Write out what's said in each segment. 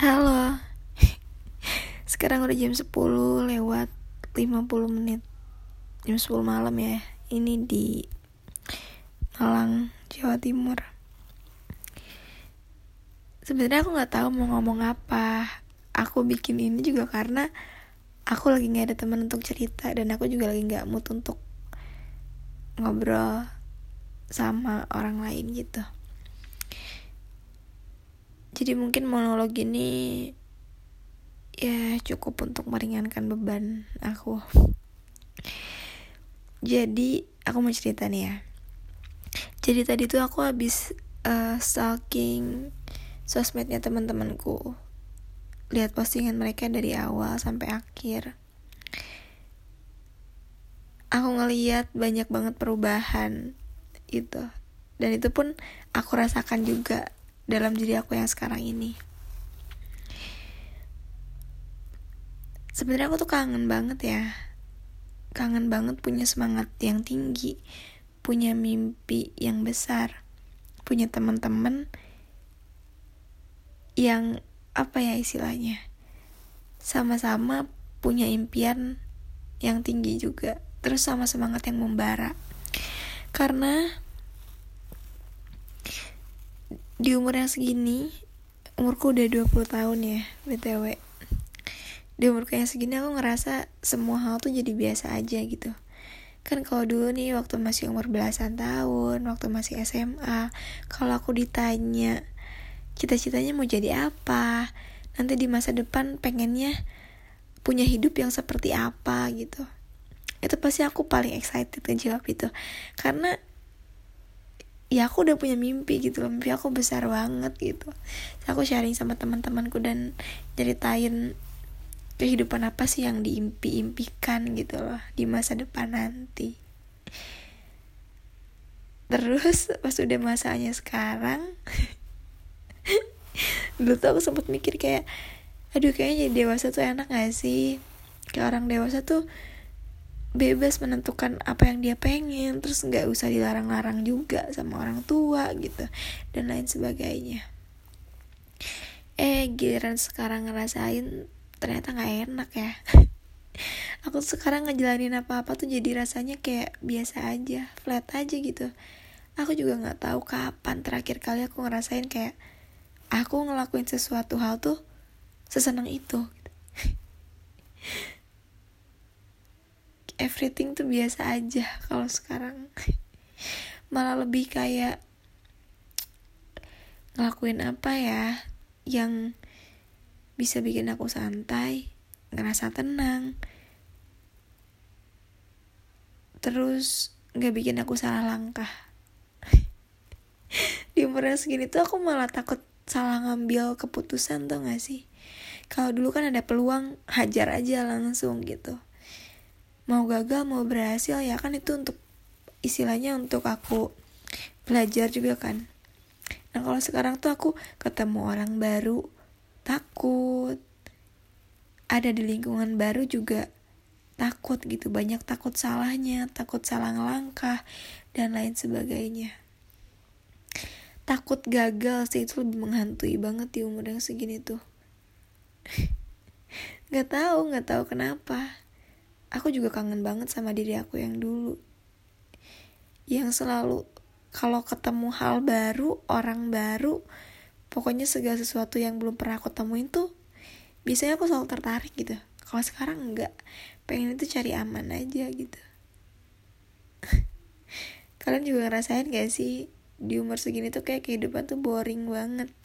Halo. Sekarang udah jam 10 lewat 50 menit. Jam 10 malam ya. Ini di Malang, Jawa Timur. Sebenarnya aku gak tahu mau ngomong apa. Aku bikin ini juga karena Aku lagi gak ada teman untuk cerita Dan aku juga lagi gak mood untuk Ngobrol Sama orang lain gitu jadi mungkin monolog ini ya cukup untuk meringankan beban aku. Jadi aku mau cerita nih ya. Jadi tadi tuh aku habis uh, stalking sosmednya teman-temanku. Lihat postingan mereka dari awal sampai akhir. Aku ngeliat banyak banget perubahan itu. Dan itu pun aku rasakan juga dalam diri aku yang sekarang ini. Sebenarnya aku tuh kangen banget ya. Kangen banget punya semangat yang tinggi, punya mimpi yang besar, punya teman-teman yang apa ya istilahnya? Sama-sama punya impian yang tinggi juga, terus sama semangat yang membara. Karena di umur yang segini umurku udah 20 tahun ya btw di umurku yang segini aku ngerasa semua hal tuh jadi biasa aja gitu. Kan kalau dulu nih waktu masih umur belasan tahun waktu masih SMA kalau aku ditanya cita-citanya mau jadi apa nanti di masa depan pengennya punya hidup yang seperti apa gitu. Itu pasti aku paling excited ngejawab itu. Karena ya aku udah punya mimpi gitu loh. Mimpi aku besar banget gitu. Aku sharing sama teman-temanku dan ceritain kehidupan apa sih yang diimpi-impikan gitu loh di masa depan nanti. Terus pas udah masanya sekarang dulu tuh aku sempet mikir kayak aduh kayaknya jadi dewasa tuh enak gak sih? Kayak orang dewasa tuh bebas menentukan apa yang dia pengen terus nggak usah dilarang-larang juga sama orang tua gitu dan lain sebagainya. Eh giliran sekarang ngerasain ternyata nggak enak ya. Aku sekarang ngejalanin apa-apa tuh jadi rasanya kayak biasa aja flat aja gitu. Aku juga nggak tahu kapan terakhir kali aku ngerasain kayak aku ngelakuin sesuatu hal tuh sesenang itu everything tuh biasa aja kalau sekarang. Malah lebih kayak ngelakuin apa ya yang bisa bikin aku santai ngerasa tenang. Terus nggak bikin aku salah langkah. Di umur yang segini tuh aku malah takut salah ngambil keputusan tuh gak sih? Kalau dulu kan ada peluang hajar aja langsung gitu mau gagal mau berhasil ya kan itu untuk istilahnya untuk aku belajar juga kan. Nah kalau sekarang tuh aku ketemu orang baru takut. Ada di lingkungan baru juga takut gitu banyak takut salahnya takut salah ngelangkah dan lain sebagainya. Takut gagal sih itu lebih menghantui banget di umur yang segini tuh. Nggak tahu nggak tahu kenapa aku juga kangen banget sama diri aku yang dulu. Yang selalu kalau ketemu hal baru orang baru pokoknya segala sesuatu yang belum pernah aku temuin tuh biasanya aku selalu tertarik gitu. Kalau sekarang enggak. Pengen itu cari aman aja gitu. Kalian juga ngerasain gak sih? Di umur segini tuh kayak kehidupan tuh boring banget.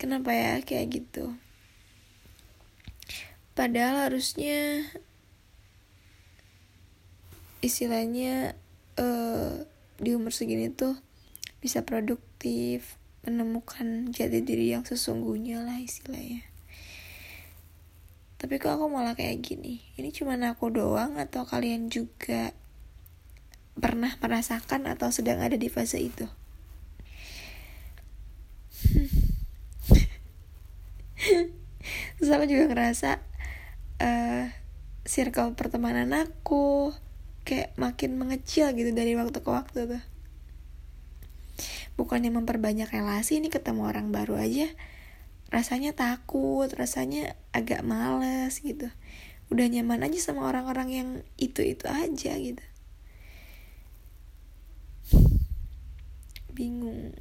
Kenapa ya kayak gitu padahal harusnya istilahnya uh, di umur segini tuh bisa produktif menemukan jati diri yang sesungguhnya lah istilahnya. Tapi kok aku malah kayak gini? Ini cuma aku doang atau kalian juga pernah merasakan atau sedang ada di fase itu? Terus aku juga ngerasa uh, circle pertemanan aku kayak makin mengecil gitu dari waktu ke waktu tuh. Bukannya memperbanyak relasi ini ketemu orang baru aja rasanya takut rasanya agak males gitu. Udah nyaman aja sama orang-orang yang itu itu aja gitu. Bingung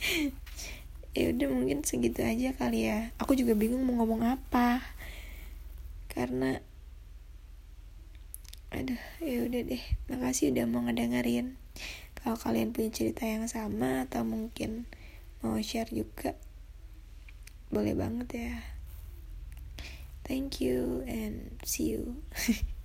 ya udah mungkin segitu aja kali ya. Aku juga bingung mau ngomong apa. Karena aduh ya udah deh. Makasih udah mau ngedengerin. Kalau kalian punya cerita yang sama atau mungkin mau share juga boleh banget ya. Thank you and see you